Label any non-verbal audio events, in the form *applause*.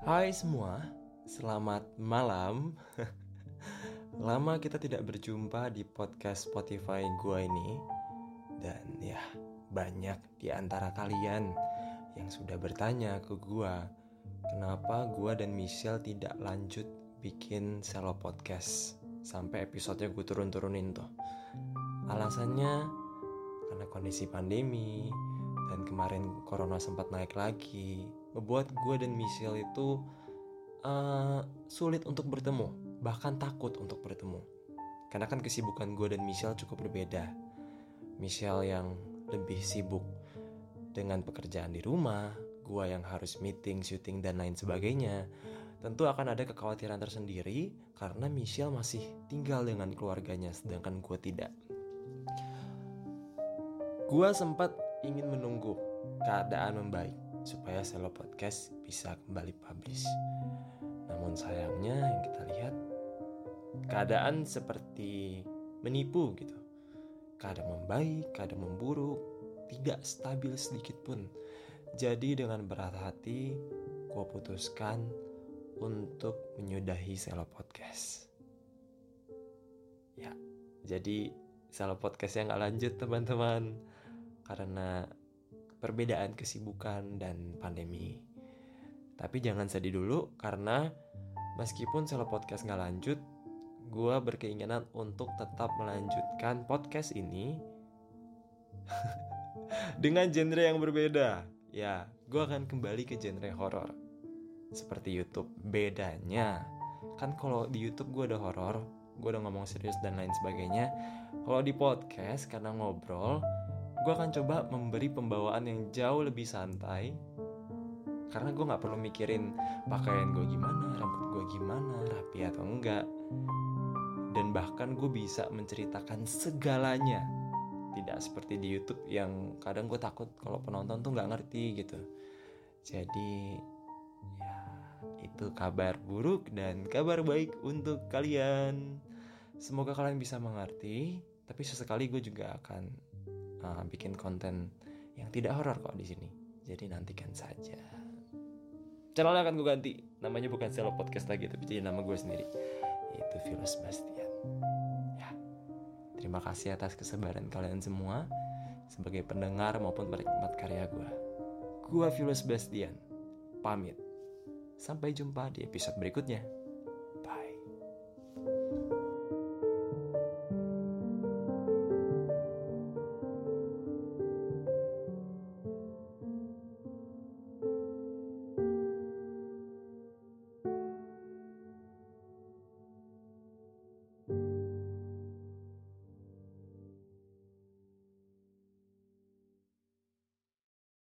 Hai semua, selamat malam. *laughs* Lama kita tidak berjumpa di podcast Spotify gua ini. Dan ya, banyak di antara kalian yang sudah bertanya ke gua, kenapa gua dan Michelle tidak lanjut bikin selo podcast sampai episodenya gue turun-turunin tuh. Alasannya karena kondisi pandemi dan kemarin corona sempat naik lagi ngebuat gue dan Michelle itu uh, sulit untuk bertemu, bahkan takut untuk bertemu. Karena kan kesibukan gue dan Michelle cukup berbeda. Michelle yang lebih sibuk dengan pekerjaan di rumah, gue yang harus meeting, syuting, dan lain sebagainya. Tentu akan ada kekhawatiran tersendiri karena Michelle masih tinggal dengan keluarganya sedangkan gue tidak. Gue sempat ingin menunggu keadaan membaik supaya Selo Podcast bisa kembali publish. Namun sayangnya yang kita lihat keadaan seperti menipu gitu. Kadang membaik, kadang memburuk, tidak stabil sedikit pun. Jadi dengan berat hati, gue putuskan untuk menyudahi Selo Podcast. Ya, jadi Selo Podcastnya nggak lanjut teman-teman. Karena perbedaan kesibukan dan pandemi. Tapi jangan sedih dulu karena meskipun selo podcast nggak lanjut, gue berkeinginan untuk tetap melanjutkan podcast ini *laughs* dengan genre yang berbeda. Ya, gue akan kembali ke genre horor seperti YouTube. Bedanya kan kalau di YouTube gue ada horor, gue udah ngomong serius dan lain sebagainya. Kalau di podcast karena ngobrol, gue akan coba memberi pembawaan yang jauh lebih santai karena gue nggak perlu mikirin pakaian gue gimana, rambut gue gimana, rapi atau enggak. Dan bahkan gue bisa menceritakan segalanya. Tidak seperti di YouTube yang kadang gue takut kalau penonton tuh nggak ngerti gitu. Jadi ya itu kabar buruk dan kabar baik untuk kalian. Semoga kalian bisa mengerti. Tapi sesekali gue juga akan uh, bikin konten yang tidak horor kok di sini. Jadi nantikan saja. Channelnya akan gue ganti. Namanya bukan Selo Podcast lagi, tapi jadi nama gue sendiri. Itu Virus Bastian. Ya. Terima kasih atas kesabaran kalian semua sebagai pendengar maupun penikmat karya gue. Gue Virus Bastian. Pamit. Sampai jumpa di episode berikutnya.